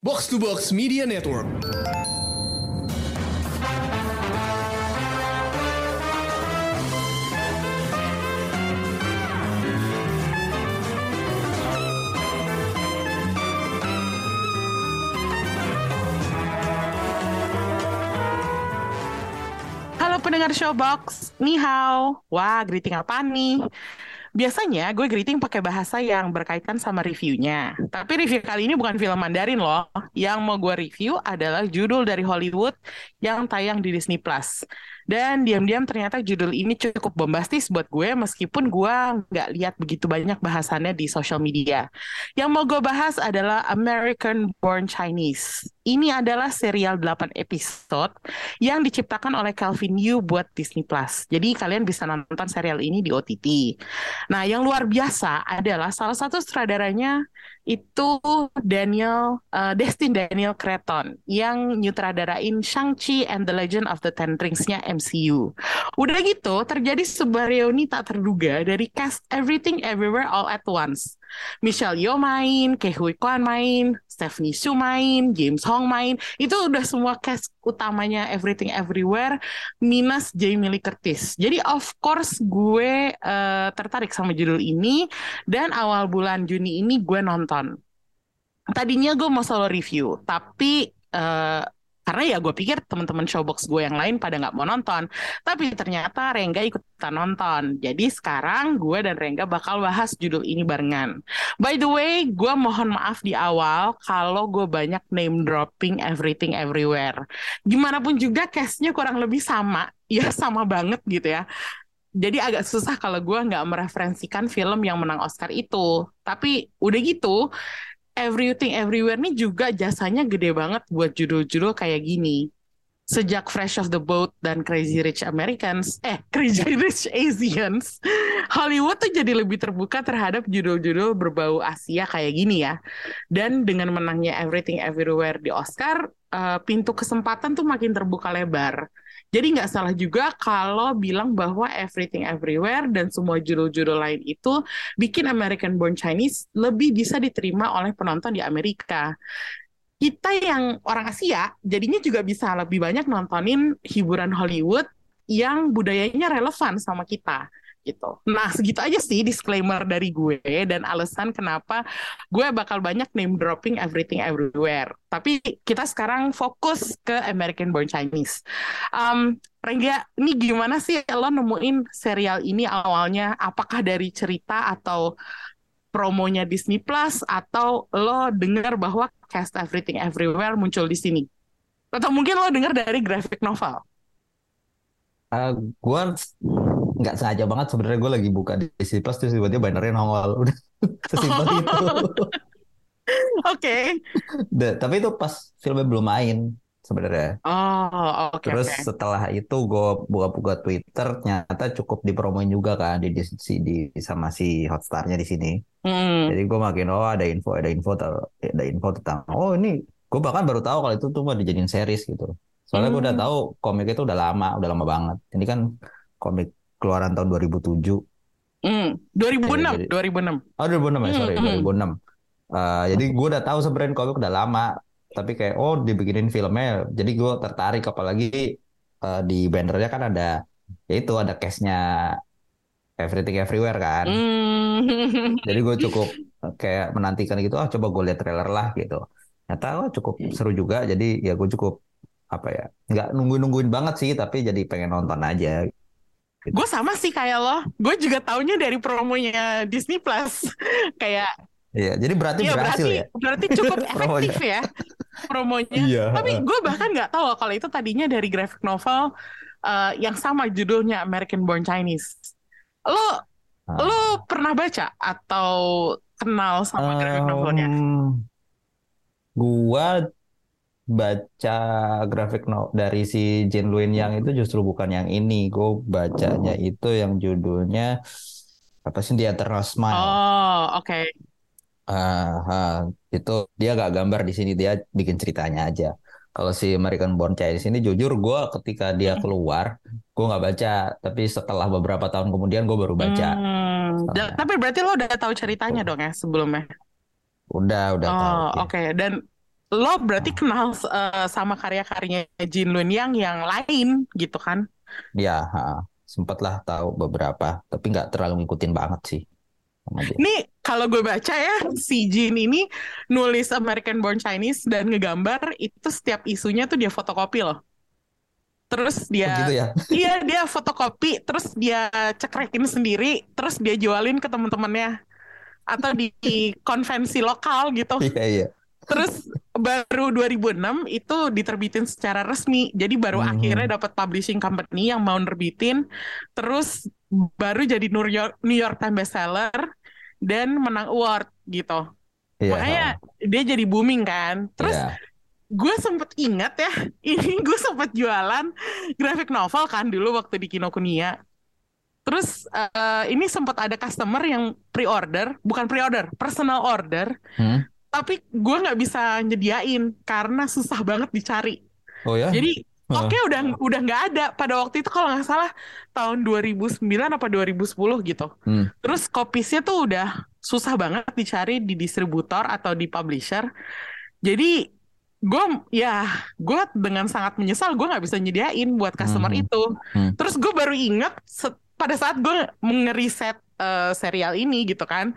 Box to Box Media Network. Halo pendengar Showbox, ni hao. Wah, greeting apa nih? Biasanya gue greeting pakai bahasa yang berkaitan sama reviewnya. Tapi review kali ini bukan film Mandarin loh. Yang mau gue review adalah judul dari Hollywood yang tayang di Disney Plus. Dan diam-diam ternyata judul ini cukup bombastis buat gue meskipun gue nggak lihat begitu banyak bahasannya di social media. Yang mau gue bahas adalah American Born Chinese. Ini adalah serial 8 episode yang diciptakan oleh Calvin Yu buat Disney Plus. Jadi kalian bisa nonton serial ini di OTT. Nah, yang luar biasa adalah salah satu sutradaranya itu Daniel uh, Destin Daniel Cretton yang nyutradarain Shang-Chi and the Legend of the Ten Rings-nya MCU. Udah gitu, terjadi sebuah reuni tak terduga dari cast Everything Everywhere All at Once. Michelle Yeoh main, Ke Huy Quan main, Stephanie Su main, James Hong main. Itu udah semua cast utamanya Everything Everywhere minus Jamie Lee Curtis. Jadi of course gue uh, tertarik sama judul ini dan awal bulan Juni ini gue nonton. Tadinya gue mau solo review, tapi uh, karena ya gue pikir teman-teman showbox gue yang lain pada nggak mau nonton. Tapi ternyata Rengga ikutan nonton. Jadi sekarang gue dan Rengga bakal bahas judul ini barengan. By the way gue mohon maaf di awal kalau gue banyak name dropping everything everywhere. Gimana pun juga castnya kurang lebih sama. Ya sama banget gitu ya. Jadi agak susah kalau gue nggak mereferensikan film yang menang Oscar itu. Tapi udah gitu Everything Everywhere nih juga jasanya gede banget buat judul-judul kayak gini. Sejak Fresh of the Boat dan Crazy Rich Americans, eh Crazy Rich Asians, Hollywood tuh jadi lebih terbuka terhadap judul-judul berbau Asia kayak gini ya. Dan dengan menangnya Everything Everywhere di Oscar, uh, pintu kesempatan tuh makin terbuka lebar. Jadi nggak salah juga kalau bilang bahwa Everything Everywhere dan semua judul-judul lain itu bikin American Born Chinese lebih bisa diterima oleh penonton di Amerika. Kita yang orang Asia jadinya juga bisa lebih banyak nontonin hiburan Hollywood yang budayanya relevan sama kita gitu. Nah, segitu aja sih disclaimer dari gue dan alasan kenapa gue bakal banyak name dropping everything everywhere. Tapi kita sekarang fokus ke American Born Chinese. Um, Rengga, ini gimana sih lo nemuin serial ini awalnya? Apakah dari cerita atau promonya Disney Plus atau lo dengar bahwa cast Everything Everywhere muncul di sini? Atau mungkin lo dengar dari graphic novel? Uh, gue nggak sengaja banget sebenarnya gue lagi buka di Disney Plus terus tiba-tiba bannernya nongol udah sesimpel itu. Oke. Okay. Tapi itu pas filmnya belum main sebenarnya. Oh, oke. Okay, Terus okay. setelah itu gue buka-buka Twitter, ternyata cukup dipromoin juga kan di, di, di sama si Hotstarnya di sini. Mm. Jadi gue makin oh ada info, ada info, ada info tentang oh ini gue bahkan baru tahu kalau itu tuh mau dijadiin series gitu. Soalnya mm. gue udah tahu komik itu udah lama, udah lama banget. Ini kan komik keluaran tahun 2007. Mm. 2006, jadi, 2006. Oh 2006 ya, sorry, mm. 2006. Uh, jadi gue udah tahu sebenarnya komik udah lama, tapi kayak oh dibikinin filmnya, jadi gue tertarik apalagi uh, di bannernya kan ada, ya itu ada cashnya Everything Everywhere kan. Mm. jadi gue cukup kayak menantikan gitu, ah oh, coba gue lihat trailer lah gitu. Ternyata oh, cukup seru juga, jadi ya gue cukup apa ya, nggak nungguin nungguin banget sih, tapi jadi pengen nonton aja. Gitu. Gue sama sih kayak lo. Gue juga taunya dari promonya Disney Plus. kayak Iya, jadi berarti iya, berhasil berarti, ya. Berarti cukup efektif ya promonya. Iya. Tapi gue bahkan nggak tahu kalau itu tadinya dari graphic novel uh, yang sama judulnya American Born Chinese. Lo ah. lo pernah baca atau kenal sama um, graphic novelnya? Gua baca grafik no dari si Jin Luin yang itu justru bukan yang ini. Gue bacanya itu yang judulnya apa sih The Eternal Smile. Oh, oke. Okay. Uh, uh, itu dia gak gambar di sini dia bikin ceritanya aja. Kalau si American Born Chinese ini jujur gue ketika dia keluar gue nggak baca, tapi setelah beberapa tahun kemudian gue baru baca. Hmm, tapi berarti lo udah tahu ceritanya dong ya sebelumnya? Udah, udah oh, tahu. Oke, okay. dan lo berarti kenal uh, sama karya-karyanya Jin Lun Yang yang lain gitu kan? Ya, sempat lah tahu beberapa, tapi nggak terlalu ngikutin banget sih. Ini kalau gue baca ya, si Jin ini nulis American Born Chinese dan ngegambar itu setiap isunya tuh dia fotokopi loh. Terus dia, oh gitu ya? iya dia fotokopi, terus dia cekrekin sendiri, terus dia jualin ke teman-temannya atau di konvensi lokal gitu. Iya iya. Terus baru 2006 itu diterbitin secara resmi. Jadi baru hmm. akhirnya dapat publishing company yang mau nerbitin. Terus baru jadi New York New York Times bestseller dan menang award gitu. Yeah. Makanya dia jadi booming kan. Terus yeah. gue sempet ingat ya, ini gue sempet jualan graphic novel kan dulu waktu di Kinokuniya. Terus uh, ini sempat ada customer yang pre-order, bukan pre-order, personal order. Hmm tapi gue nggak bisa nyediain karena susah banget dicari. Oh ya? Jadi Oke okay, udah udah nggak ada pada waktu itu kalau nggak salah tahun 2009 apa 2010 gitu. Hmm. Terus kopisnya tuh udah susah banget dicari di distributor atau di publisher. Jadi gue ya gue dengan sangat menyesal gue nggak bisa nyediain buat customer hmm. itu. Hmm. Terus gue baru ingat pada saat gue mengeriset uh, serial ini gitu kan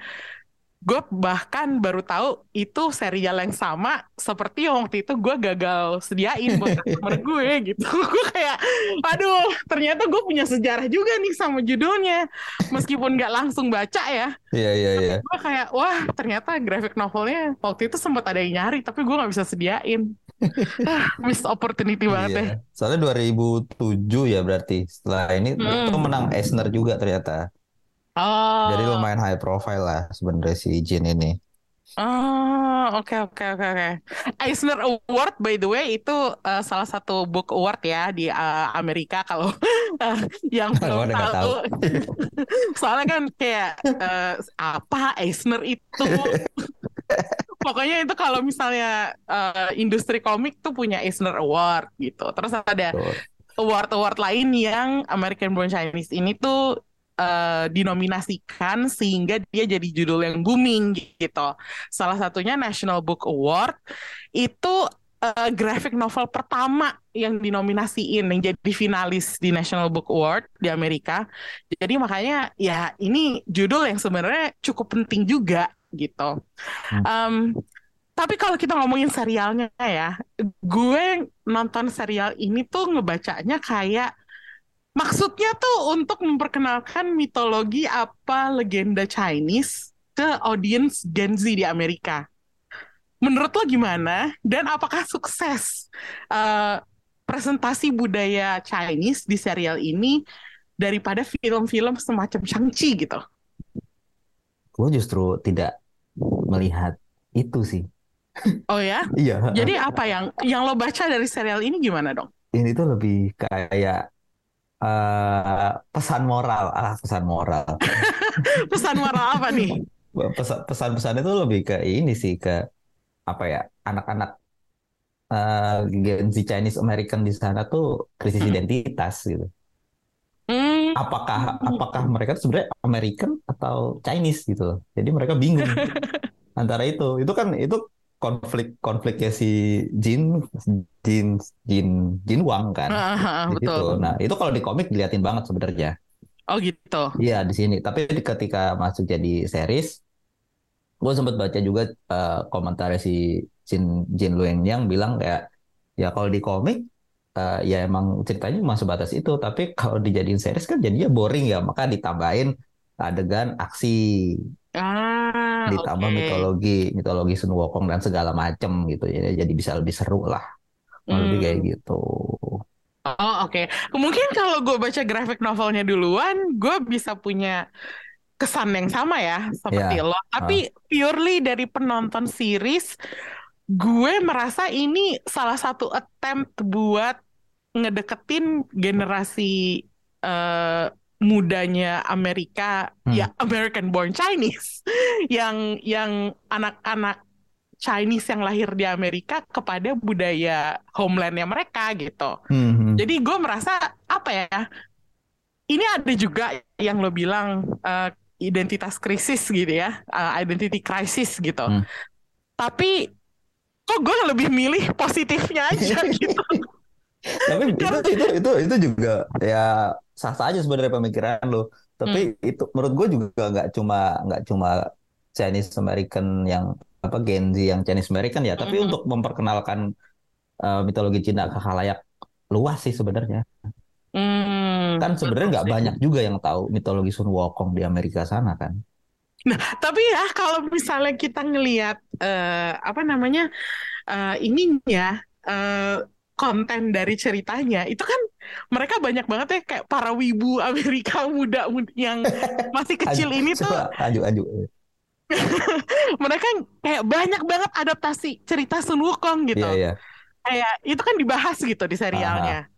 gue bahkan baru tahu itu serial yang sama seperti yang waktu itu gue gagal sediain buat customer gue gitu. Gue kayak aduh ternyata gue punya sejarah juga nih sama judulnya. Meskipun nggak langsung baca ya iya iya iya. gue kayak wah ternyata graphic novelnya waktu itu sempat ada yang nyari tapi gue nggak bisa sediain. Ah, missed opportunity banget iya. ya soalnya 2007 ya berarti. Setelah ini hmm. itu menang Eisner juga ternyata Oh. Jadi lumayan high profile lah sebenarnya si Jin ini. Oh, oke oke oke oke. Eisner Award by the way itu uh, salah satu book award ya di uh, Amerika kalau uh, yang belum tahu. tahu. Soalnya kan kayak uh, apa Eisner itu Pokoknya itu kalau misalnya uh, industri komik tuh punya Eisner Award gitu. Terus ada award-award lain yang American Born Chinese ini tuh uh, dinominasikan sehingga dia jadi judul yang booming gitu. Salah satunya National Book Award itu uh, graphic novel pertama yang dinominasiin yang jadi finalis di National Book Award di Amerika. Jadi makanya ya ini judul yang sebenarnya cukup penting juga gitu. Hmm. Um, tapi kalau kita ngomongin serialnya ya, gue nonton serial ini tuh ngebacanya kayak Maksudnya tuh untuk memperkenalkan mitologi apa legenda Chinese ke audiens Gen Z di Amerika. Menurut lo gimana? Dan apakah sukses uh, presentasi budaya Chinese di serial ini daripada film-film semacam Shang-Chi gitu? Gue justru tidak melihat itu sih. Oh ya? iya. Jadi apa yang yang lo baca dari serial ini gimana dong? Ini tuh lebih kayak uh, pesan moral. Ah pesan moral. Pesan moral apa nih? Pesan-pesan itu lebih ke ini sih ke apa ya anak-anak uh, Gen Z Chinese American di sana tuh krisis hmm. identitas gitu. Hmm. apakah apakah mereka sebenarnya American atau Chinese gitu jadi mereka bingung antara itu. Itu kan itu konflik konfliknya si Jin Jin Jin Jin Wang kan uh, betul. Nah itu kalau di komik diliatin banget sebenarnya. Oh gitu. Iya di sini. Tapi ketika masuk jadi series, gue sempat baca juga uh, komentar si Jin Jin Lueng yang bilang kayak ya kalau di komik uh, ya emang ceritanya masuk batas itu. Tapi kalau dijadiin series kan jadinya boring ya. Maka ditambahin adegan aksi Ah, ditambah okay. mitologi, mitologi Sun Wukong dan segala macem gitu ya. Jadi bisa lebih seru lah. Hmm. Lebih kayak hmm. gitu. Oh oke, okay. mungkin kalau gue baca graphic novelnya duluan, gue bisa punya kesan yang sama ya seperti yeah. lo. Tapi uh. purely dari penonton series, gue merasa ini salah satu attempt buat ngedeketin generasi uh, mudanya Amerika hmm. ya American born Chinese yang yang anak-anak Chinese yang lahir di Amerika kepada budaya homelandnya mereka gitu. Hmm. Jadi gue merasa apa ya? Ini ada juga yang lo bilang uh, identitas krisis gitu ya, uh, identity crisis gitu. Hmm. Tapi kok gue lebih milih positifnya aja gitu Tapi itu itu itu itu juga ya sah sah aja sebenarnya pemikiran lo. Tapi itu menurut gue juga nggak cuma nggak cuma Chinese American yang apa Gen Z yang Chinese American ya, tapi Mm-mm. untuk memperkenalkan uh, mitologi Cina ke khalayak luas sih sebenarnya. Hmm, Kan sebenarnya nggak banyak juga yang tahu mitologi Sun Wukong di Amerika sana kan. Tapi ya kalau misalnya kita ngelihat eh, apa namanya eh, ininya eh, konten dari ceritanya itu kan mereka banyak banget ya kayak para wibu Amerika muda mud- yang masih kecil Aju- ini tuh aju aju. mereka kayak banyak banget adaptasi cerita Sun Wukong gitu. Iya iya. Kayak itu kan dibahas gitu di serialnya.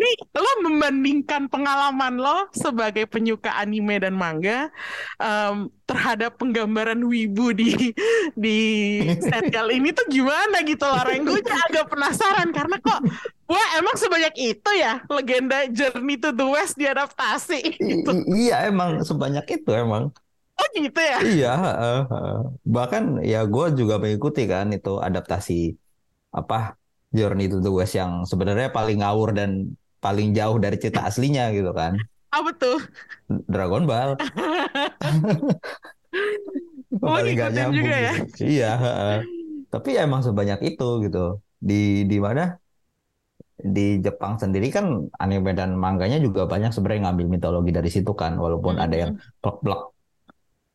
Nih, lo membandingkan pengalaman lo sebagai penyuka anime dan manga em, terhadap penggambaran wibu di di serial ini tuh gimana gitu loh, Reng? Gue agak penasaran karena kok wah emang sebanyak itu ya legenda Journey to the West diadaptasi gitu. i- iya emang sebanyak itu emang. Oh gitu ya? Iya, heeh, heeh. bahkan ya gue juga mengikuti kan itu adaptasi apa Journey to the West yang sebenarnya paling ngawur dan paling jauh dari cerita aslinya gitu kan, Apa tuh? Dragon Ball Oh, paling gak nyambung juga ya? gitu. Iya, tapi ya emang sebanyak itu gitu di di mana di Jepang sendiri kan anime dan manganya juga banyak sebenarnya ngambil mitologi dari situ kan, walaupun ada yang plek-plek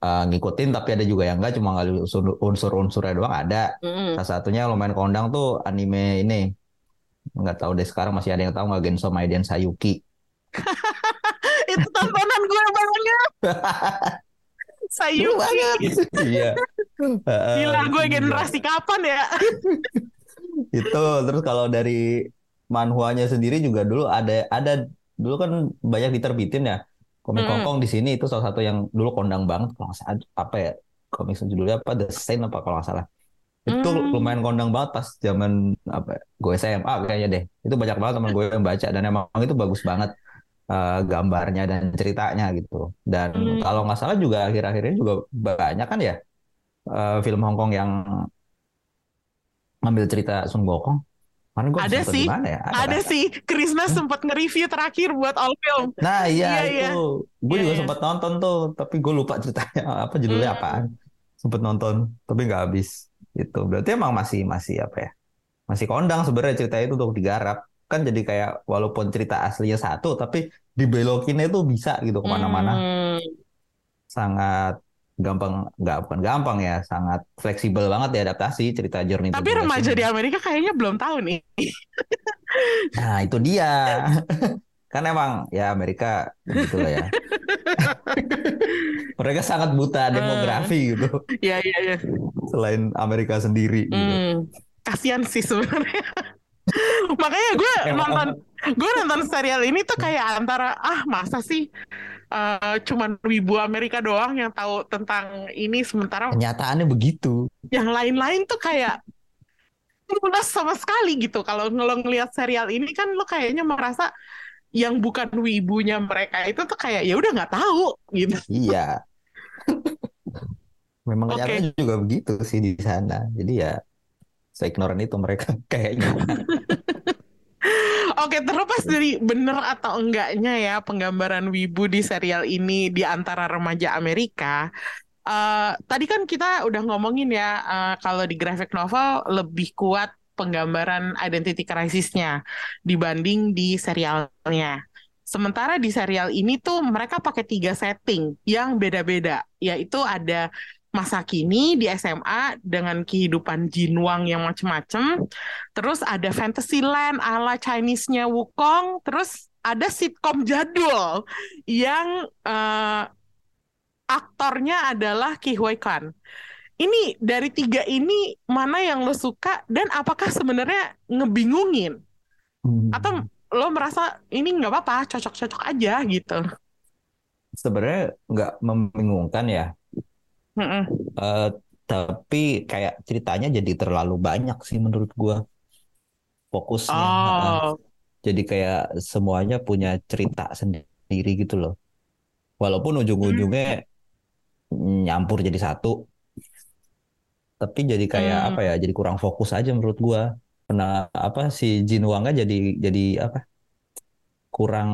uh, ngikutin tapi ada juga yang enggak cuma ngambil unsur- unsur-unsurnya doang ada. Mm-mm. Salah satunya lumayan kondang tuh anime ini. Nggak tahu deh sekarang masih ada yang tahu nggak Genso Maiden Sayuki. Itu tontonan gue banget. Sayuki. Iya. Gila gue Iya. generasi kapan ya? Itu terus kalau dari manhwanya sendiri juga dulu ada ada dulu kan banyak diterbitin ya. Komik Mm-mm. Hongkong di sini itu salah satu yang dulu kondang banget kalau nggak salah apa ya komik judulnya apa The Saint apa kalau nggak salah. Itu Hmm. lumayan kondang banget pas zaman apa ya, gue SMA kayaknya deh. Itu banyak banget teman gue yang baca dan emang itu bagus banget eh, gambarnya dan ceritanya gitu. Dan Hmm. kalau nggak salah juga akhir-akhir ini juga banyak kan ya eh, film Hongkong yang ngambil cerita Sun gue Ada sih. ya? Ada kan? sih, Krisna sempat nge-review terakhir buat all film. Nah iya, Iya, iya. itu, gue Iya, juga iya. sempat nonton tuh, tapi gue lupa ceritanya apa judulnya Hmm. apaan. Sempat nonton, tapi nggak habis. Itu berarti emang masih masih apa ya? Masih kondang sebenarnya cerita itu untuk digarap. Kan jadi kayak walaupun cerita aslinya satu, tapi dibelokinnya itu bisa gitu ke mana-mana. Hmm. Sangat gampang, nggak bukan gampang ya, sangat fleksibel banget diadaptasi cerita Journey Tapi remaja di Amerika kayaknya belum tahu nih. Nah itu dia. Kan emang ya Amerika begitu lah ya. Mereka sangat buta demografi gitu. Iya, iya, iya. Selain Amerika sendiri gitu. Hmm. Kasian sih sebenarnya. Makanya gue nonton gue nonton serial ini tuh kayak antara ah masa sih eh, cuman wibu Amerika doang yang tahu tentang ini sementara Kenyataannya begitu. yang lain-lain tuh kayak lunas sama sekali gitu. Kalau lo ngelihat serial ini kan lo kayaknya merasa yang bukan wibunya mereka itu tuh kayak ya udah nggak tahu gitu. Iya. Memang Oke. kenyataannya juga begitu sih di sana. Jadi ya seignoran itu mereka kayaknya. Oke, terlepas dari bener atau enggaknya ya penggambaran wibu di serial ini di antara remaja Amerika, eh, tadi kan kita udah ngomongin ya eh, kalau di graphic novel lebih kuat penggambaran identity crisis-nya dibanding di serialnya. Sementara di serial ini tuh mereka pakai tiga setting yang beda-beda, yaitu ada masa kini di SMA dengan kehidupan Jinwang yang macem-macem, terus ada Fantasyland ala Chinese-nya Wukong, terus ada sitkom jadul yang eh, aktornya adalah Ki Hui Kwan. Ini dari tiga ini mana yang lo suka dan apakah sebenarnya ngebingungin atau lo merasa ini nggak apa-apa cocok-cocok aja gitu. sebenarnya nggak membingungkan ya. Mm-mm. Eh, tapi kayak ceritanya jadi terlalu banyak sih menurut gua fokusnya. Oh, Jadi kayak semuanya punya cerita sendiri gitu loh. Walaupun ujung-ujungnya nyampur jadi satu. Tapi jadi kayak Hmm. apa ya jadi kurang fokus aja menurut gua karena apa si Jin Wangnya jadi jadi apa kurang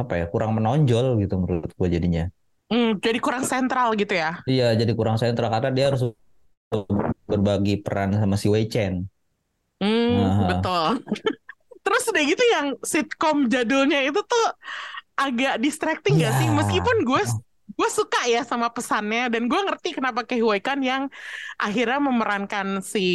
apa ya kurang menonjol gitu menurut gua jadinya Hmm, jadi kurang sentral gitu ya. iya jadi kurang sentral karena dia harus berbagi peran sama si Wei Chen Hmm, Aha. betul. Terus udah gitu yang sitkom jadulnya itu tuh agak distracting gak sih? Iya. Meskipun gue gue suka ya sama pesannya dan gue ngerti kenapa Ke Huy Quan yang akhirnya memerankan si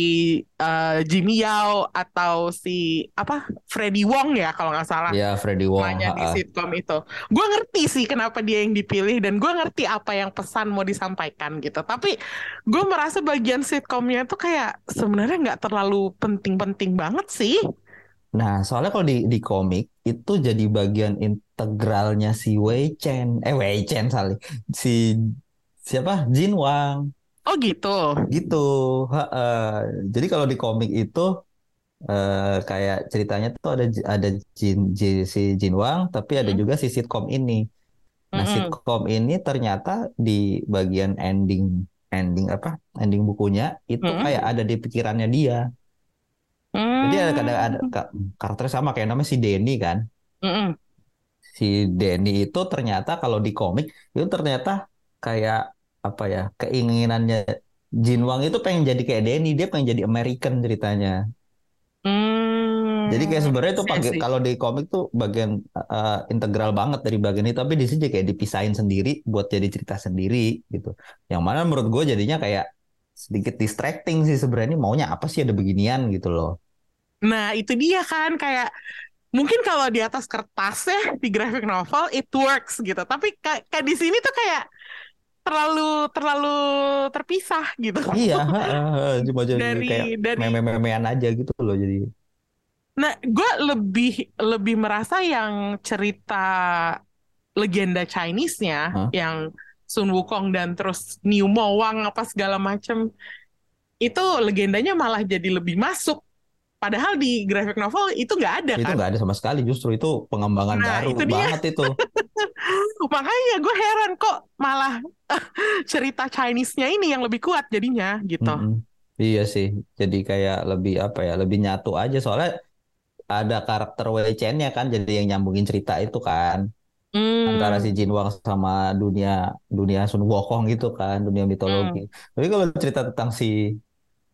eh, Jimmy Yao atau si apa Freddie Wong ya kalau nggak salah ya Freddie Wong namanya di ha-ha. sitkom itu. Gue ngerti sih kenapa dia yang dipilih dan gue ngerti apa yang pesan mau disampaikan gitu. Tapi gue merasa bagian sitkomnya tuh kayak sebenarnya nggak terlalu penting-penting banget sih. Nah, soalnya kalau di di komik itu jadi bagian integralnya si Wei Chen, eh Wei Chen sorry, si siapa Jin Wang Oh gitu. gitu. Ha-ha. Jadi kalau di komik itu eh, kayak ceritanya tuh ada ada Jin, Ji- si Jin Wang, tapi ada Hmm. juga si sitkom ini. Nah, Mm-mm. sitkom ini ternyata di bagian ending ending apa? Ending bukunya itu Mm-mm. kayak ada di pikirannya dia. Jadi ada ada, ada Hmm. ka- karakternya sama kayak namanya si Denny kan. Mm-mm. si Denny itu ternyata kalau di komik itu ternyata kayak apa ya keinginannya Jin Wang itu pengen jadi kayak Denny dia pengen jadi American ceritanya Hmm. jadi kayak sebenarnya itu Iya kalau di komik tuh bagian uh, integral banget dari bagian ini tapi di sini kayak dipisahin sendiri buat jadi cerita sendiri gitu yang mana menurut gue jadinya kayak sedikit distracting sih sebenarnya ini maunya apa sih ada beginian gitu loh Nah, itu dia kan kayak mungkin kalau di atas kertas ya di graphic novel it works gitu. Tapi kayak, kayak di sini tuh kayak terlalu terlalu terpisah gitu. iya cuma jadi Dari kayak dari meme-memean aja gitu loh jadi Nah, gue lebih lebih merasa yang cerita legenda Chinese-nya, Hah? yang Sun Wukong dan terus Niu Mo Wang apa segala macem, itu legendanya malah jadi lebih masuk. Padahal di graphic novel itu nggak ada itu kan. nggak ada sama sekali justru itu pengembangan Nah, baru itu dia. banget itu Makanya gue heran kok malah cerita Chinese-nya ini yang lebih kuat jadinya gitu. Mm-mm. Iya sih, jadi kayak lebih apa ya, lebih nyatu aja soalnya ada karakter Wei Chen-nya kan, jadi yang nyambungin cerita itu kan Hmm. antara si Jin Wang sama dunia dunia Sun Wukong gitu kan, dunia mitologi. Tapi kalau cerita tentang si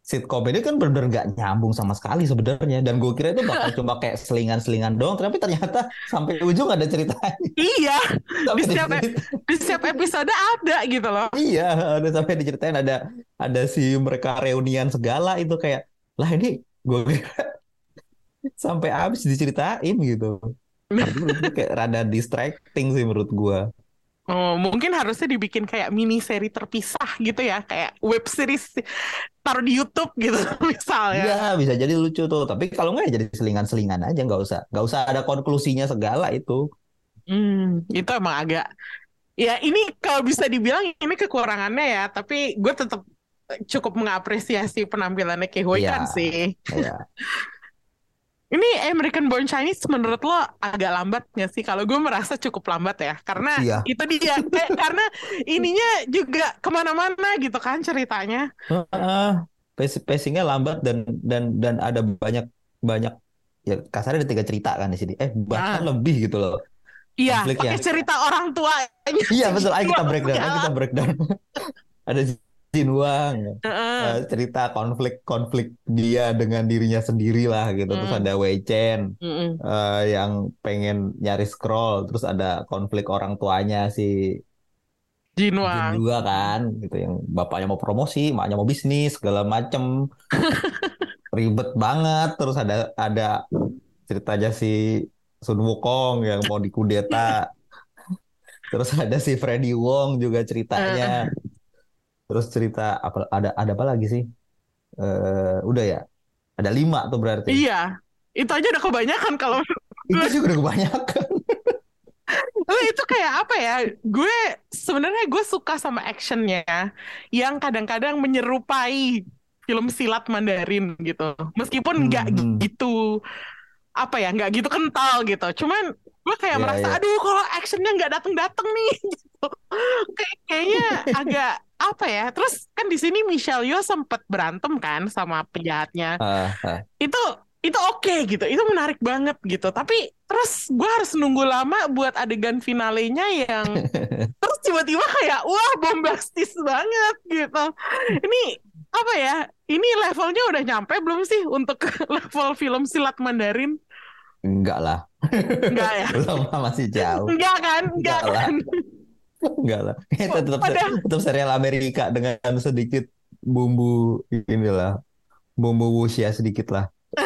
sitcom ini kan bener-bener nggak nyambung sama sekali sebenarnya, dan gue kira itu bakal cuma kayak selingan-selingan doang, tapi ternyata sampai ujung ada ceritanya. Iya, Sampai Di setiap- diceritain. di setiap episode ada gitu loh. Iya, ada sampai diceritain ada ada si mereka reunian segala itu kayak lah ini gue kira sampai habis diceritain gitu. Jadi kayak rada distracting sih menurut gue. Oh, mungkin harusnya dibikin kayak mini seri terpisah gitu ya, kayak web series taruh di YouTube gitu misalnya. Iya bisa jadi lucu tuh. Tapi kalau nggak ya jadi selingan-selingan aja nggak usah nggak usah ada konklusinya segala itu. Hmm, itu emang agak ya ini kalau bisa dibilang ini kekurangannya ya, tapi gue tetap cukup mengapresiasi penampilannya Ke Huy Iya. Quan sih. Kayak Ini American Born Chinese menurut lo agak lambat nggak sih? Kalau gue merasa cukup lambat ya, karena Iya. itu dia, eh, karena ininya juga ke mana-mana gitu kan ceritanya. Heeh, pace- pacingnya lambat dan dan dan ada banyak banyak ya kasarnya ada tiga cerita kan di sini. Eh bahkan Ah. lebih gitu loh. Iya, pakai cerita orang tua. Iya betul, ayo kita breakdown, ayo kita breakdown. Ada Jin Wang, eh, cerita konflik-konflik dia dengan dirinya sendiri lah gitu. Terus Hmm. ada Wei Chen eh, yang pengen nyari scroll, terus ada konflik orang tuanya si Jin Jinwang. juga kan, gitu yang bapaknya mau promosi, maknya mau bisnis segala macem, ribet banget. Terus ada ada ceritanya si Sun Wukong yang mau dikudeta. Terus ada si Freddie Wong juga ceritanya. Terus cerita apa ada ada apa lagi sih? Eh udah ya. Ada lima tuh berarti. Iya, itu aja udah kebanyakan kalau Itu sih udah kebanyakan. Itu kayak apa ya? Gue sebenarnya gue suka sama actionnya yang kadang-kadang menyerupai film silat Mandarin gitu. Meskipun nggak Hmm. gitu apa ya, nggak gitu kental gitu. Cuman gue kayak Iya, merasa, iya. aduh kalau actionnya nggak dateng-dateng nih gitu. Kayak kayaknya agak apa ya? Terus kan di sini Michelle Yeoh sempet berantem kan sama penjahatnya. Ah, ah. Itu itu oke gitu. Itu menarik banget gitu. Tapi terus gue harus nunggu lama buat adegan finalenya yang terus tiba-tiba kayak wah bombastis banget gitu. Ini apa ya? Ini levelnya udah nyampe belum sih untuk level film silat Mandarin? Enggak lah. Enggak ya? Belum masih jauh. Enggak kan? Enggak Enggak lah. Enggak lah. Itu tetap Padahal- tetap serial Amerika dengan sedikit bumbu inilah. Bumbu wuxia sedikit lah.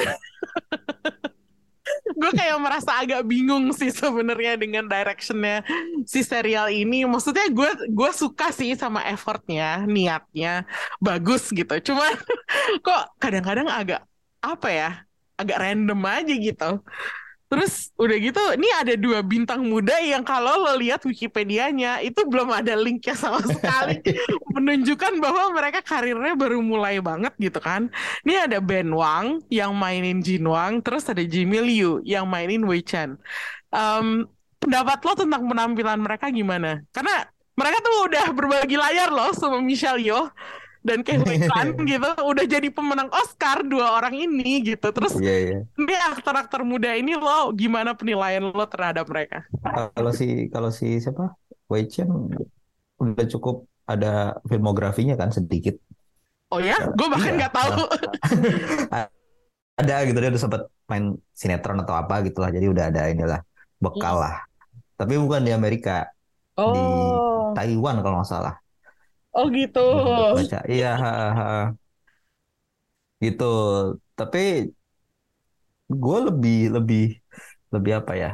gue kayak merasa agak bingung sih sebenarnya dengan directionnya si serial ini. Maksudnya gue gue suka sih sama effortnya, niatnya bagus gitu. Cuma kok kadang-kadang agak apa ya, agak random aja gitu. Terus udah gitu, ini ada dua bintang muda yang kalau lo lihat Wikipedianya itu belum ada linknya sama sekali menunjukkan bahwa mereka karirnya baru mulai banget gitu kan. Ini ada Ben Wang yang mainin Jin Wang, terus ada Jimmy Liu yang mainin Wei Chen. Em, pendapat lo tentang penampilan mereka gimana? Karena mereka tuh udah berbagi layar loh sama Michelle Yeoh dan Kevin Kwan gitu, udah jadi pemenang Oscar dua orang ini gitu. Terus Iya, iya. ini aktor-aktor muda ini lo gimana penilaian lo terhadap mereka? Kalau si kalau si siapa? Wei Chen udah cukup ada filmografinya kan sedikit. Oh ya, gue bahkan Iya. nggak tahu. Ada gitu dia udah sempat main sinetron atau apa gitulah. Jadi udah ada inilah bekal lah. Tapi bukan di Amerika, di Oh, Taiwan kalau nggak salah. Oh gitu. Baca. Iya, ha, ha. gitu. Tapi gue lebih lebih lebih apa ya?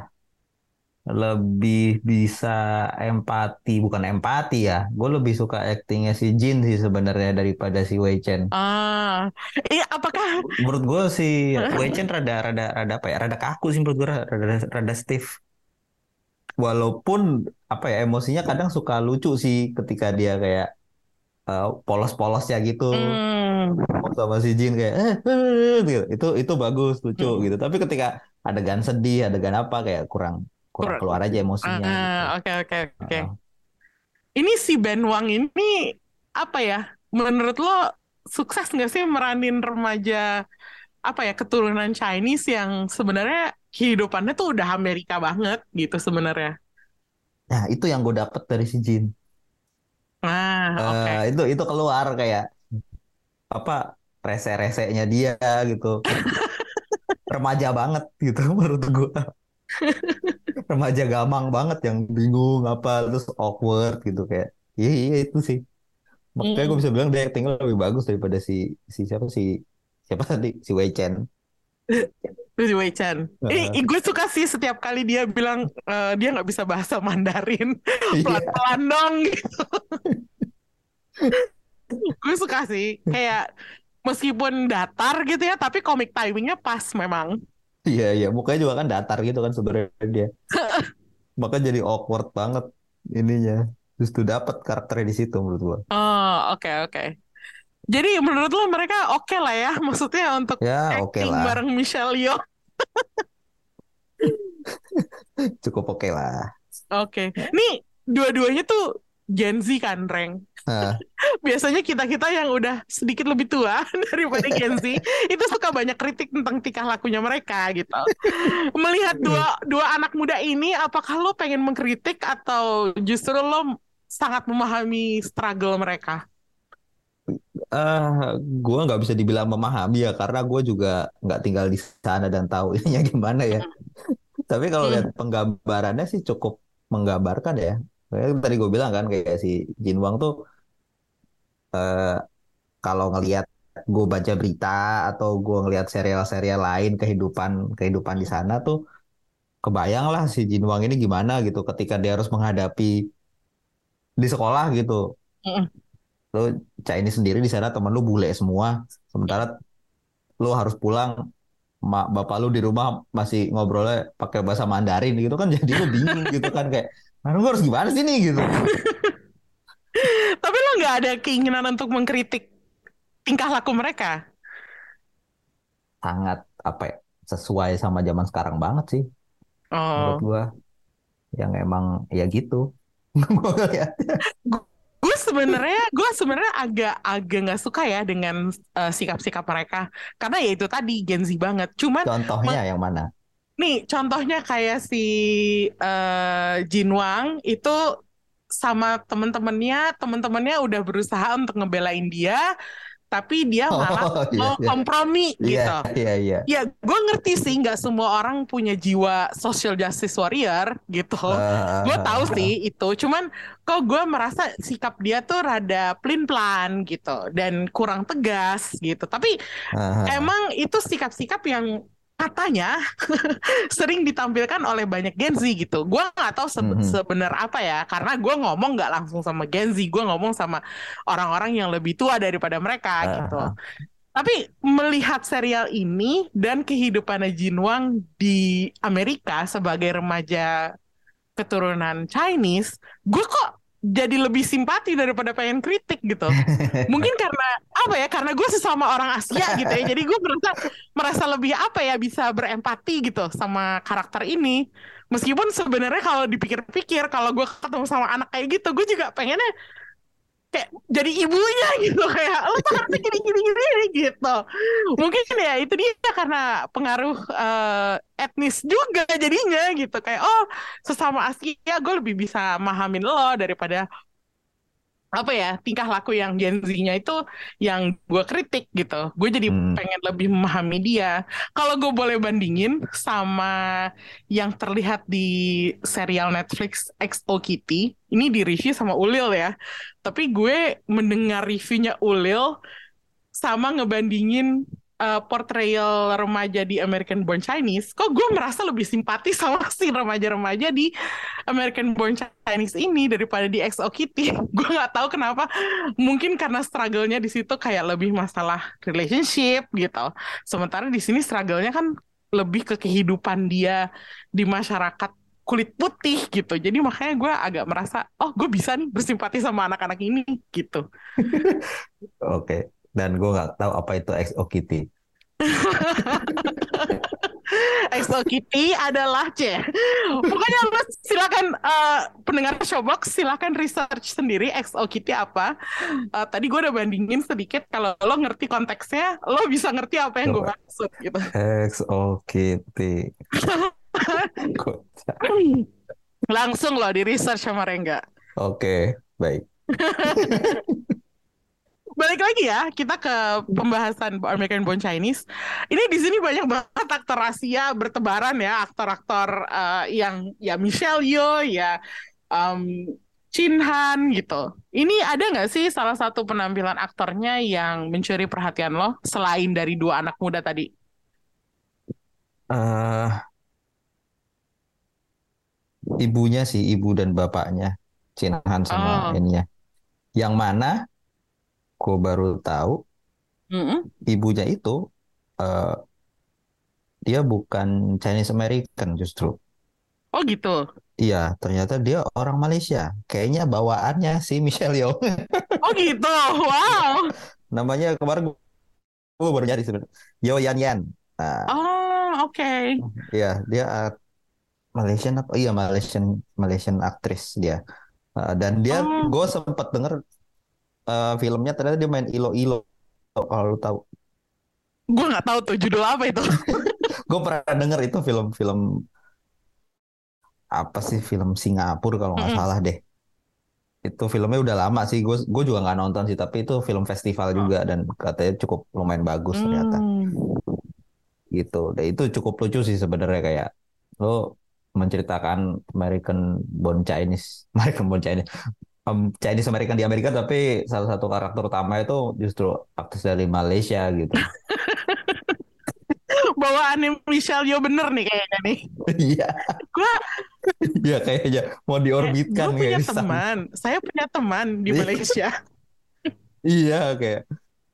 Lebih bisa empati, bukan empati ya. Gue lebih suka aktingnya si Jin sih sebenarnya daripada si Wei Chen. Ah, iya apakah Menurut gue si Wei Chen rada rada rada apa ya? Rada kaku sih menurut gue rada rada stiff. Walaupun apa ya emosinya kadang suka lucu sih ketika dia kayak eh, polos-polosnya gitu ngomong sama si Jin kayak eh, eh, gitu. Itu itu bagus lucu Hmm. gitu. Tapi ketika adegan sedih, adegan apa kayak kurang kurang Kurang. keluar aja emosinya gitu. ah, oke oke oke. Heeh. Ini si Ben Wang ini apa ya? Menurut lo sukses nggak sih meranin remaja apa ya keturunan Chinese yang sebenarnya kehidupannya tuh udah Amerika banget gitu sebenarnya. Nah, itu yang gue dapet dari si Jin. Nah, oke. Eh, itu itu keluar kayak apa rese-resenya dia gitu. Remaja banget gitu menurut gue. Remaja gamang banget yang bingung apa terus awkward gitu kayak. Iya iya itu sih. Makanya gue Mm-mm. bisa bilang dia actingnya lebih bagus daripada si si siapa si siapa tadi si Wei Chen. Terus Chen. Heeh. Ih, gue suka sih setiap kali dia bilang eh, dia nggak bisa bahasa Mandarin. Iya. Pelan-pelan dong gitu. Gue suka sih. Kayak meskipun datar gitu ya, tapi komik timingnya pas memang. Iya iya mukanya juga kan datar gitu kan sebenarnya dia. Maka jadi awkward banget ininya. Justru dapat karakternya di situ menurut gua. Oh, oke oke. Jadi menurut lo mereka oke lah ya, maksudnya untuk Ya acting lah, bareng Michelle Yeoh. cukup oke lah. Oke. Nih dua-duanya tuh Gen Z kan, Reng. Nah, Biasanya kita-kita yang udah sedikit lebih tua daripada Gen Z itu suka banyak kritik tentang tingkah lakunya mereka gitu. Melihat dua dua anak muda ini, apakah lo pengen mengkritik atau justru lo sangat memahami struggle mereka? Eh gua nggak bisa dibilang memahami ya karena gue juga nggak tinggal di sana dan tahu ininya gimana ya. Tapi kalau Hmm. lihat penggambarannya sih cukup menggambarkan ya. Kayak tadi gue bilang kan kayak si Jin Wang tuh eh kalau ngelihat gue baca berita atau gue ngelihat serial-serial lain kehidupan kehidupan di sana tuh kebayang lah si Jin Wang ini gimana gitu ketika dia harus menghadapi di sekolah gitu. Lo Chinese sendiri di sana temen lu bule semua, sementara lu harus pulang ma- bapak lu di rumah masih ngobrolnya pakai bahasa Mandarin gitu kan jadi lu bingung gitu kan kayak Nah, gue harus gimana sih nih gitu. Tapi lo nggak ada keinginan untuk mengkritik tingkah laku mereka? Sangat apa ya, sesuai sama zaman sekarang banget sih menurut Oh, gua. Yang emang ya gitu. Ngeliat. Gue sebenarnya gue sebenarnya agak agak nggak suka ya dengan uh, sikap-sikap mereka karena ya itu tadi Gen Z banget. Cuman contohnya yang mana? Nih contohnya kayak si uh, Jin Wang itu sama temen-temennya, temen-temennya udah berusaha untuk ngebelain dia, tapi dia oh, malah oh, iya, mau iya. kompromi iya, gitu. Iya, iya. Ya, gue ngerti sih nggak semua orang punya jiwa social justice warrior gitu. Uh, gue tahu uh, sih itu. Cuman kok gue merasa sikap dia tuh rada plin-plan gitu dan kurang tegas gitu. Tapi uh, emang itu sikap-sikap yang katanya sering ditampilkan oleh banyak Gen Z gitu. Gue nggak tahu se mm -hmm. sebenar apa ya, karena gue ngomong nggak langsung sama Gen Z, gue ngomong sama orang-orang yang lebih tua daripada mereka uh -huh. gitu. Tapi melihat serial ini dan kehidupan Jin Wang di Amerika sebagai remaja keturunan Chinese, gue kok jadi lebih simpati daripada pengen kritik gitu. Mungkin karena apa ya? Karena gue sesama orang Asia gitu ya. Jadi gue merasa merasa lebih apa ya bisa berempati gitu sama karakter ini. Meskipun sebenarnya kalau dipikir-pikir kalau gue ketemu sama anak kayak gitu, gue juga pengennya kayak jadi ibunya gitu kayak lo tuh harusnya gini gini gini gitu. Mungkin ya itu dia karena pengaruh uh, etnis juga jadinya gitu. Kayak oh sesama Asia gue lebih bisa mahamin lo daripada apa ya tingkah laku yang Gen Z-nya itu yang gue kritik gitu. Gue jadi hmm. pengen lebih memahami dia. Kalau gue boleh bandingin sama yang terlihat di serial Netflix XO Kitty, ini di review sama Ulil ya. Tapi gue mendengar reviewnya Ulil sama ngebandingin uh, portrayal remaja di American Born Chinese, kok gue merasa lebih simpati sama si remaja-remaja di American Born Chinese ini daripada di XO Kitty. gue nggak tahu kenapa. Mungkin karena struggle-nya di situ kayak lebih masalah relationship gitu. Sementara di sini struggle-nya kan lebih ke kehidupan dia di masyarakat kulit putih gitu. Jadi makanya gue agak merasa, oh gue bisa nih bersimpati sama anak-anak ini gitu. Oke. Okay. Dan gue nggak tahu apa itu XO Kitty. EXO Kitty adalah C. Pokoknya lo silakan uh, pendengar Showbox silakan research sendiri EXO Kitty apa. Uh, tadi gue udah bandingin sedikit kalau lo ngerti konteksnya, lo bisa ngerti apa yang gue maksud gitu. EXO Kitty. Langsung lo di research sama Rengga. Oke, okay, baik balik lagi ya kita ke pembahasan American Born Chinese. Ini di sini banyak banget aktor Asia bertebaran ya, aktor-aktor uh, yang ya Michelle Yeoh ya um, Chin Han gitu. Ini ada nggak sih salah satu penampilan aktornya yang mencuri perhatian lo selain dari dua anak muda tadi? Uh, ibunya sih, ibu dan bapaknya Chin Han sama oh. ininya. Yang mana gue baru tahu mm-hmm. ibunya itu uh, dia bukan Chinese American justru. Oh gitu. Iya, ternyata dia orang Malaysia. Kayaknya bawaannya si Michelle Yeoh. oh gitu. Wow. Namanya kemarin gue baru nyari sebenarnya. Yo Yan Yan. Nah, oh, oke. Okay. Iya, dia uh, Malaysian apa? Iya, Malaysian Malaysian aktris dia. Uh, dan dia oh. gue sempat denger uh, filmnya ternyata dia main Ilo Ilo kalau lu tahu. Gue nggak tahu tuh judul apa itu. gue pernah denger itu film-film apa sih film Singapura kalau nggak mm -hmm. salah deh. Itu filmnya udah lama sih. Gue gue juga nggak nonton sih, tapi itu film festival oh. juga dan katanya cukup lumayan bagus ternyata. Mm. Gitu. Dan itu cukup lucu sih sebenarnya kayak lo menceritakan American Born Chinese, American Born Chinese, um, Chinese American di Amerika tapi salah satu karakter utama itu justru aktris dari Malaysia gitu. Bawaan Michelle Yeoh bener nih kayaknya nih. Iya. gua Iya kayaknya mau diorbitkan gue punya teman, saya punya teman di iya. Malaysia. iya kayak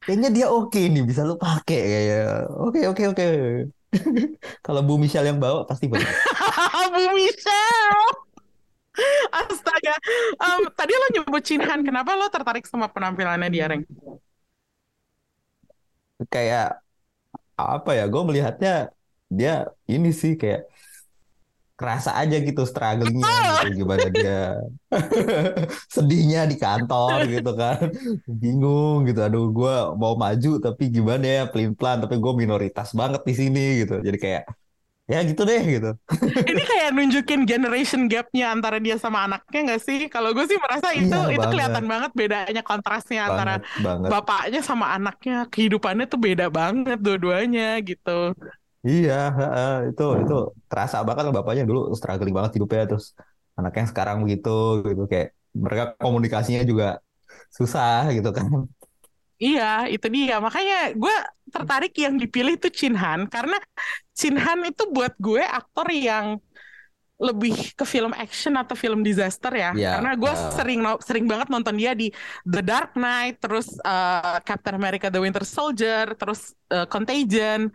kayaknya dia oke okay nih bisa lu pakai kayak oke oke oke. Kalau Bu Michelle yang bawa pasti bagus. Bu Michelle. Astaga. Um, tadi lo nyebut Chinhan, kenapa lo tertarik sama penampilannya dia, Reng? Kayak apa ya? Gue melihatnya dia ini sih kayak kerasa aja gitu strugglingnya gitu gimana dia sedihnya di kantor gitu kan bingung gitu aduh gue mau maju tapi gimana ya pelin pelan tapi gue minoritas banget di sini gitu jadi kayak ya gitu deh gitu. Ini kayak nunjukin generation gapnya antara dia sama anaknya nggak sih? Kalau gue sih merasa itu Iya, itu banget. kelihatan banget bedanya kontrasnya antara banget banget. bapaknya sama anaknya. Kehidupannya tuh beda banget dua-duanya gitu. Iya, heeh, itu itu terasa banget bapaknya dulu struggling banget hidupnya terus anaknya sekarang begitu gitu. Kayak mereka komunikasinya juga susah gitu kan. Iya, itu dia. Makanya gue tertarik yang dipilih itu Chin Han karena Chin Han itu buat gue aktor yang lebih ke film action atau film disaster ya. Iya, Karena gue uh. sering sering banget nonton dia di The Dark Knight, terus uh, Captain America: The Winter Soldier, terus uh, Contagion.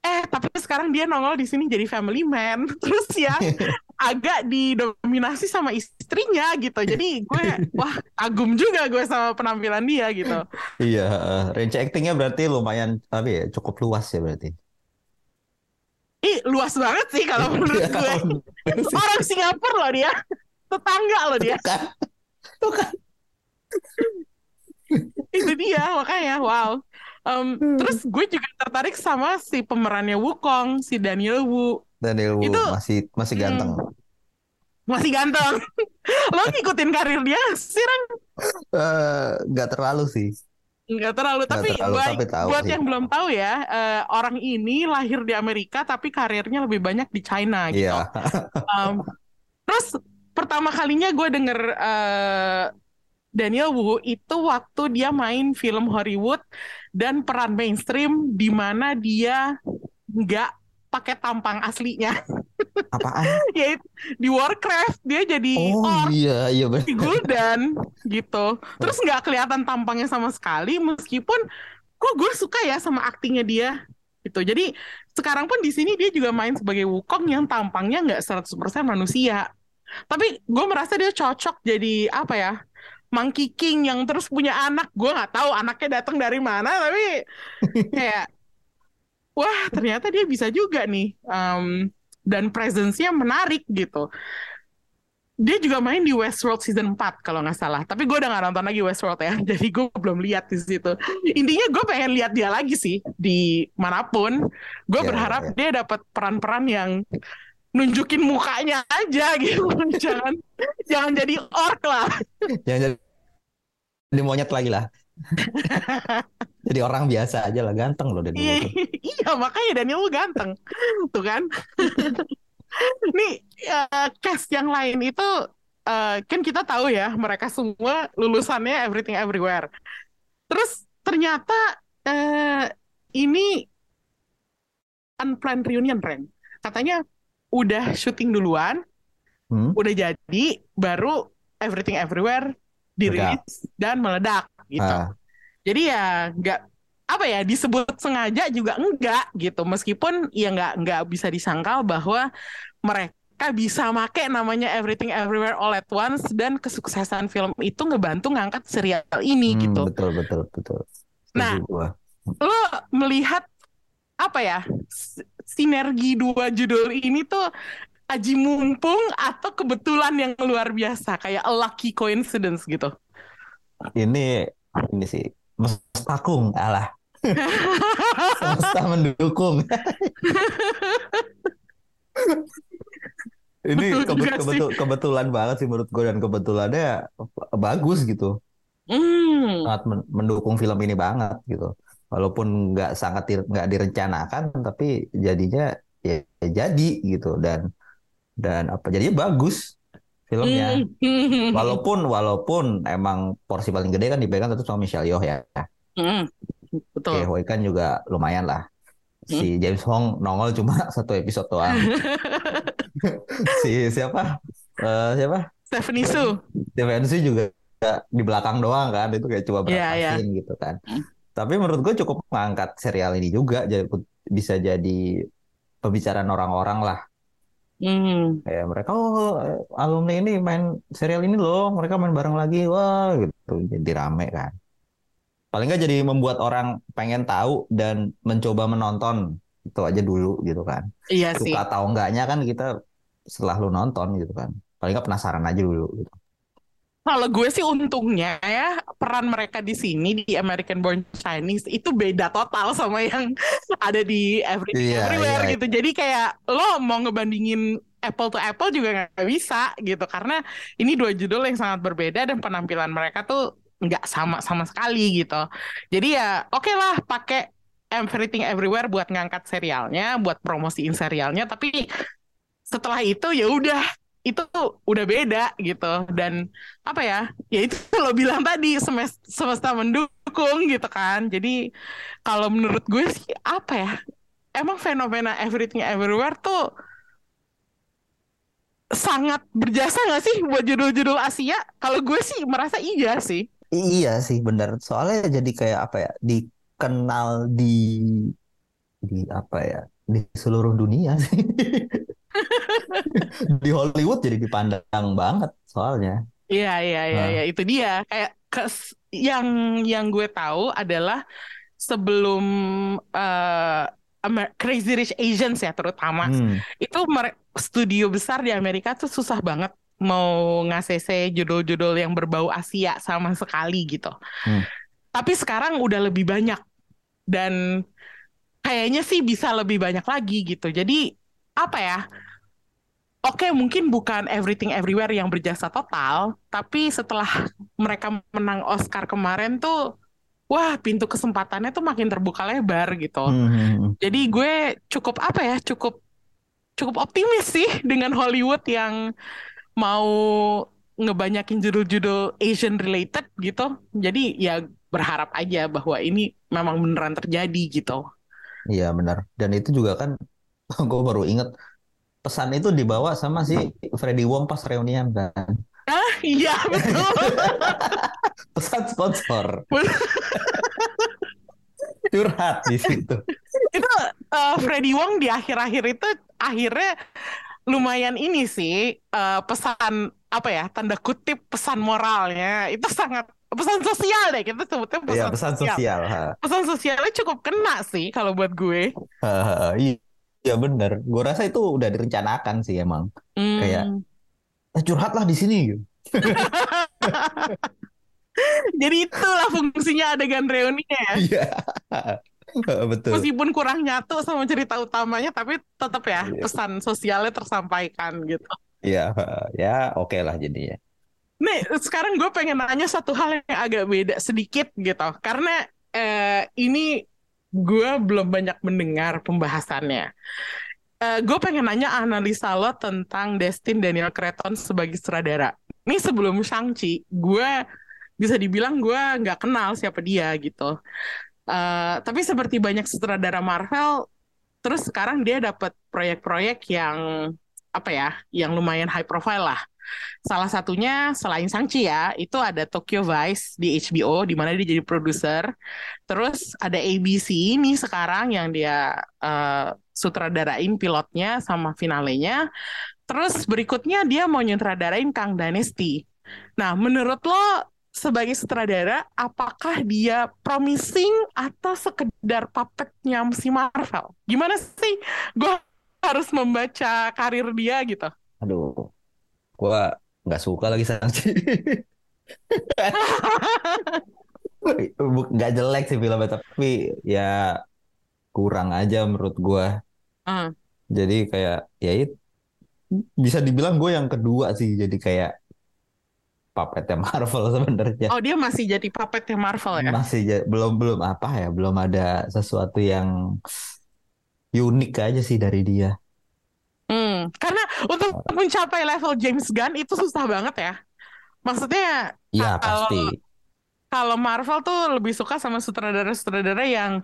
Eh, tapi sekarang dia nongol di sini jadi family man. Terus ya agak didominasi sama istrinya gitu. Jadi gue wah kagum juga gue sama penampilan dia gitu. Iya, range actingnya berarti lumayan apa ya cukup luas ya berarti. Ih, luas banget sih kalau menurut Iya, gue. Orang Singapura loh dia. Tetangga loh dia. Tuh kan. Itu dia, makanya wow. Em, terus gue juga tertarik sama si pemerannya Wukong, si Daniel Wu. Daniel Wu Itu- masih masih Hmm. ganteng. Masih ganteng. Lo ngikutin karir dia sih, Ren? Eh, nggak terlalu sih. Nggak terlalu, Nggak tapi terlalu, buat, tapi tahu buat sih. yang belum tahu ya, eh, orang ini lahir di Amerika tapi karirnya lebih banyak di China gitu. Iya. Um, terus pertama kalinya gue denger eh, Daniel Wu itu waktu dia main film Hollywood dan peran mainstream di mana dia nggak pakai tampang aslinya. Apaan? Yaitu di Warcraft dia jadi Oh orc iya, iya benar. di Gul'dan gitu. Terus nggak kelihatan tampangnya sama sekali meskipun kok gue suka ya sama aktingnya dia gitu. Jadi sekarang pun di sini dia juga main sebagai Wukong yang tampangnya nggak 100% manusia. Tapi gue merasa dia cocok jadi apa ya? Monkey King yang terus punya anak. Gue nggak tahu anaknya datang dari mana tapi kayak wah ternyata dia bisa juga nih. Um, dan presence-nya menarik gitu dia juga main di Westworld season 4 kalau nggak salah. Tapi gue udah nggak nonton lagi Westworld ya, jadi gue belum lihat di situ. Intinya gue pengen lihat dia lagi sih di mana pun. Gue Ya, berharap ya. dia dapat peran-peran yang nunjukin mukanya aja gitu, jangan jangan jadi orc lah. Jangan jadi monyet lagi lah. Jadi orang biasa aja lah, ganteng loh Daniel Iya, iya makanya Daniel ganteng, tuh kan. Nih eh, cast yang lain itu eh, kan kita tahu ya mereka semua lulusannya Everything Everywhere. Terus ternyata eh, ini unplanned reunion Ren. Katanya udah syuting duluan, Hmm? udah jadi, baru Everything Everywhere dirilis dan meledak gitu. Ah, Jadi ya nggak apa ya disebut sengaja juga enggak gitu meskipun ya nggak nggak bisa disangkal bahwa mereka bisa make namanya Everything Everywhere All at Once dan kesuksesan film itu ngebantu ngangkat serial ini hmm, gitu. Betul, betul, betul. Setuju Nah, gua. Lo melihat apa ya sinergi dua judul ini tuh aji mumpung atau kebetulan yang luar biasa kayak a lucky coincidence gitu. Ini ini sih mestakung alah. Semesta mendukung. Ini Betul kebe- juga sih. kebetul- kebetulan banget sih menurut gue dan kebetulannya bagus gitu. Hmm. Sangat men- mendukung film ini banget gitu. Walaupun nggak sangat di- nggak direncanakan, tapi jadinya ya, ya jadi gitu dan dan apa jadinya bagus filmnya. Walaupun walaupun emang porsi paling gede kan dipegang tetap sama Michelle Yeoh ya. Hmm. Betul. Oke, Hoi kan juga lumayan lah. Si James Hong nongol cuma satu episode doang. si siapa? Eh, siapa? Stephanie Su. Steven Su juga di belakang doang kan. Itu kayak cuma berapa Iya, iya. scene gitu kan. Hmm. Tapi menurut gue cukup mengangkat serial ini juga jadi bisa jadi pembicaraan orang-orang lah. Hmm. Kayak mereka oh alumni ini main serial ini loh, mereka main bareng lagi. Wah, gitu. Jadi rame kan. Paling nggak jadi membuat orang pengen tahu dan mencoba menonton itu aja dulu gitu kan. Iya sih. Suka atau enggaknya kan kita setelah lu nonton gitu kan. Paling nggak penasaran aja dulu gitu. Kalau gue sih untungnya ya peran mereka di sini di American Born Chinese itu beda total sama yang ada di Everything Iya, Everywhere iya. gitu. Jadi kayak lo mau ngebandingin apple to apple juga nggak bisa gitu karena ini dua judul yang sangat berbeda dan penampilan mereka tuh nggak sama sama sekali gitu. Jadi ya oke lah pakai Everything Everywhere buat ngangkat serialnya, buat promosiin serialnya, tapi setelah itu ya udah itu udah beda gitu dan apa ya ya itu lo bilang tadi semesta, semesta mendukung gitu kan jadi kalau menurut gue sih apa ya emang fenomena everything everywhere tuh sangat berjasa nggak sih buat judul-judul Asia kalau gue sih merasa iya sih Iya sih benar. Soalnya jadi kayak apa ya? Dikenal di di apa ya? Di seluruh dunia sih. Di Hollywood jadi dipandang banget soalnya. Iya iya iya Nah. iya itu dia kayak kes- yang yang gue tahu adalah sebelum eh, Amer- Crazy Rich Asians ya terutama Hmm. itu studio besar di Amerika tuh susah banget mau ngasih judul-judul yang berbau Asia sama sekali gitu. Hmm. Tapi sekarang udah lebih banyak dan kayaknya sih bisa lebih banyak lagi gitu. Jadi apa ya? Oke, mungkin bukan Everything Everywhere yang berjasa total, tapi setelah mereka menang Oscar kemarin tuh, wah pintu kesempatannya tuh makin terbuka lebar gitu. Hmm, hmm, hmm. Jadi gue cukup apa ya, cukup cukup optimis sih dengan Hollywood yang mau ngebanyakin judul-judul Asian related gitu. Jadi ya berharap aja bahwa ini memang beneran terjadi gitu. Iya benar. Dan itu juga kan gue baru inget pesan itu dibawa sama si Freddie Wong pas reunian kan. Iya betul. Pesan sponsor. Curhat di situ. itu eh, Freddie Wong di akhir-akhir itu akhirnya lumayan ini sih eh, pesan apa ya tanda kutip pesan moralnya itu sangat pesan sosial deh kita sebutnya pesan, Iya pesan sosial. ha. Pesan sosialnya cukup kena sih kalau buat gue. Ha, Iya bener. Gue rasa itu udah direncanakan sih emang. Hmm. Kayak- Eh, curhatlah di sini. gitu. Jadi itulah fungsinya adegan reuninya ya. Iya. Betul. Meskipun kurang nyatu sama cerita utamanya, tapi tetap ya Iya. pesan sosialnya tersampaikan gitu. Iya, ya oke lah jadinya. Nih, sekarang gue pengen nanya satu hal yang agak beda sedikit gitu. Karena eh, ini gue belum banyak mendengar pembahasannya. Eh, gue pengen nanya analisa lo tentang Destin Daniel Cretton sebagai sutradara. Ini sebelum Shang-Chi, gue bisa dibilang gue nggak kenal siapa dia gitu. Eh, tapi seperti banyak sutradara Marvel, terus sekarang dia dapat proyek-proyek yang apa ya, yang lumayan high profile lah. Salah satunya selain Shang-Chi ya, itu ada Tokyo Vice di HBO di mana dia jadi produser. Terus ada ABC ini sekarang yang dia eh, sutradarain pilotnya sama finalenya. Terus berikutnya dia mau nyutradarain Kang Dynasty. Nah, menurut lo sebagai sutradara, apakah dia promising atau sekedar puppetnya si Marvel? Gimana sih? Gue harus membaca karir dia gitu. Gua nggak suka lagi Shang-Chi. Bu- Nggak jelek sih filmnya, tapi ya kurang aja menurut gua. Hmm. Jadi kayak ya itu bisa dibilang gue yang kedua sih. Jadi kayak puppetnya Marvel sebenarnya. Oh dia masih jadi puppetnya Marvel ya? Masih belum belum apa ya, belum ada sesuatu yang unik aja sih dari dia. Hmm, karena untuk mencapai level James Gunn itu susah banget ya. Maksudnya Iya Kalau- pasti. kalau Marvel tuh lebih suka sama sutradara-sutradara yang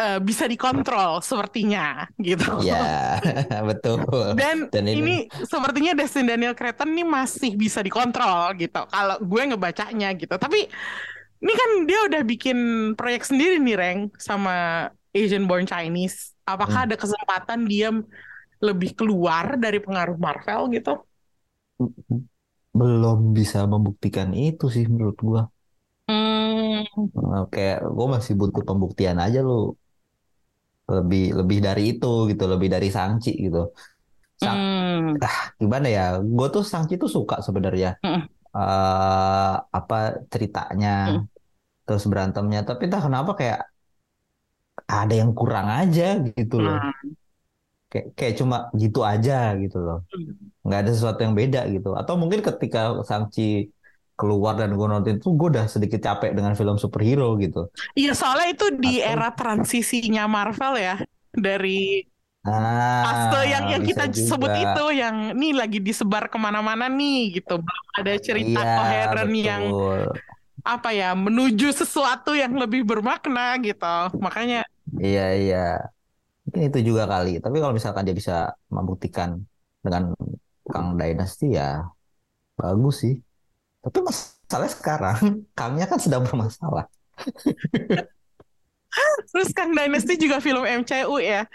eh, bisa dikontrol sepertinya gitu. Ya betul. Dan, Dan ini... ini- sepertinya Destin Daniel Cretton nih masih bisa dikontrol gitu. Kalau gue ngebacanya gitu. Tapi ini kan dia udah bikin proyek sendiri nih, Reng, sama Asian Born Chinese. Apakah Hmm. ada kesempatan dia lebih keluar dari pengaruh Marvel gitu? belum bisa membuktikan itu sih menurut gua. Hmm, Eh, Kayak gue masih butuh pembuktian aja lu. Lebih lebih dari itu gitu, lebih dari Shang-Chi gitu. Sang, Hmm. ah, gimana ya? Gue tuh Sangchi tuh suka sebenarnya. Mm. eh apa ceritanya, Mm. terus berantemnya. Tapi entah kenapa kayak ada yang kurang aja gitu loh. Nah, Kayak, kayak cuma gitu aja gitu loh. Nggak ada sesuatu yang beda gitu. Atau mungkin ketika Sangchi keluar dan gue nonton itu, gue udah sedikit capek dengan film superhero gitu. Iya, soalnya itu di Atau- era transisinya Marvel ya. Dari fase yang Ah, yang bisa kita sebut juga. itu yang nih lagi disebar ke mana-mana nih gitu. Belum ada cerita Iya, koheren yang betul. apa ya menuju sesuatu yang lebih bermakna gitu. Makanya Iya, iya. Mungkin itu juga kali. Tapi kalau misalkan dia bisa membuktikan dengan Kang Dynasty ya bagus sih. Tapi masalahnya sekarang Kangnya kan sedang bermasalah. terus Kang Dynasty juga film MCU ya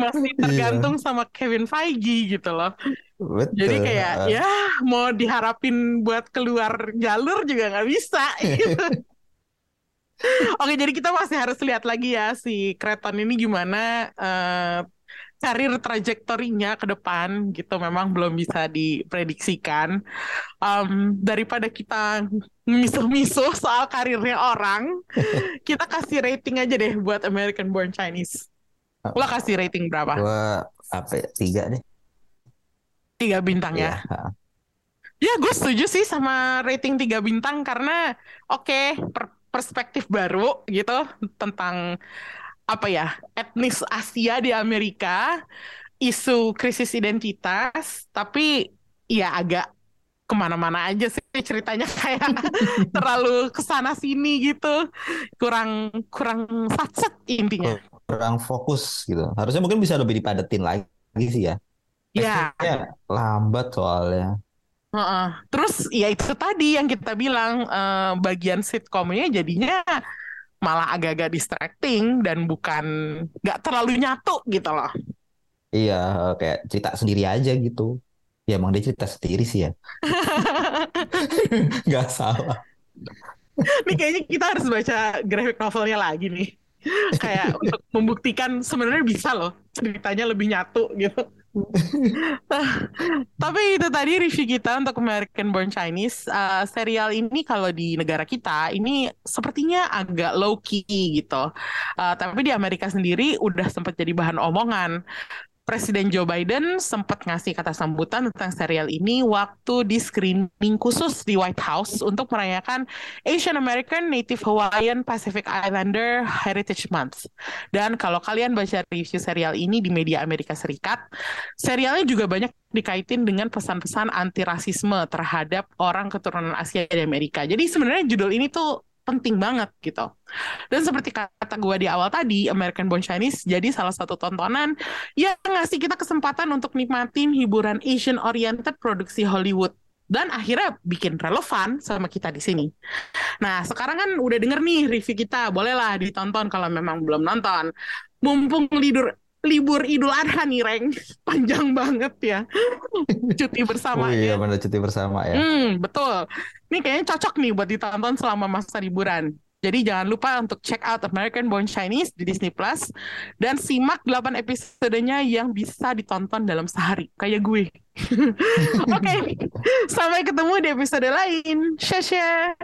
masih Iya. tergantung sama Kevin Feige gitu loh. Betul. Jadi kayak Eh, ya mau diharapin buat keluar jalur juga nggak bisa. gitu. Oke, jadi kita masih harus lihat lagi ya si Kreton ini gimana eh, karir trajektorinya ke depan gitu. Memang belum bisa diprediksikan. Em, daripada kita misuh-misuh soal karirnya orang, kita kasih rating aja deh buat American Born Chinese. Lo kasih rating berapa? Gua apa ya, tiga deh. Tiga bintang ya? Iya. ha. Ya, gue setuju sih sama rating tiga bintang karena oke per- perspektif baru gitu tentang apa ya etnis Asia di Amerika, isu krisis identitas, tapi ya agak ke mana-mana aja sih ceritanya kayak terlalu ke sana sini gitu, kurang kurang satset intinya. Kurang fokus gitu. Harusnya mungkin bisa lebih dipadetin lagi sih ya. Ya, Pace-nya lambat soalnya. Heeh. Terus ya itu tadi yang kita bilang eh, bagian sitkomnya jadinya malah agak-agak distracting dan bukan nggak terlalu nyatu gitu loh. Iya, kayak cerita sendiri aja gitu. Ya emang dia cerita sendiri sih ya. Nggak salah. Nih kayaknya kita harus baca graphic novelnya lagi nih. Kayak untuk membuktikan sebenarnya bisa loh ceritanya lebih nyatu gitu. Tapi itu tadi review kita untuk American Born Chinese. Eh, serial ini kalau di negara kita ini sepertinya agak low key gitu. Eh, tapi di Amerika sendiri udah sempat jadi bahan omongan. Presiden Joe Biden sempat ngasih kata sambutan tentang serial ini waktu di screening khusus di White House untuk merayakan Asian American Native Hawaiian Pacific Islander Heritage Month. Dan kalau kalian baca review serial ini di media Amerika Serikat, serialnya juga banyak dikaitin dengan pesan-pesan anti rasisme terhadap orang keturunan Asia di Amerika. Jadi sebenarnya judul ini tuh penting banget gitu. Dan seperti kata gue di awal tadi, American Born Chinese jadi salah satu tontonan yang ngasih kita kesempatan untuk nikmatin hiburan Asian oriented produksi Hollywood dan akhirnya bikin relevan sama kita di sini. Nah, sekarang kan udah denger nih review kita, bolehlah ditonton kalau memang belum nonton. Mumpung lidur libur Idul Adha nih, Reng. Panjang banget ya. Cuti Oh bersamanya. iya, benar cuti bersama ya. Hmm, betul. Ini kayaknya cocok nih buat ditonton selama masa liburan. Jadi jangan lupa untuk check out American Born Chinese di Disney Plus dan simak 8 episodenya yang bisa ditonton dalam sehari kayak gue. Oke, sampai ketemu di episode lain. Share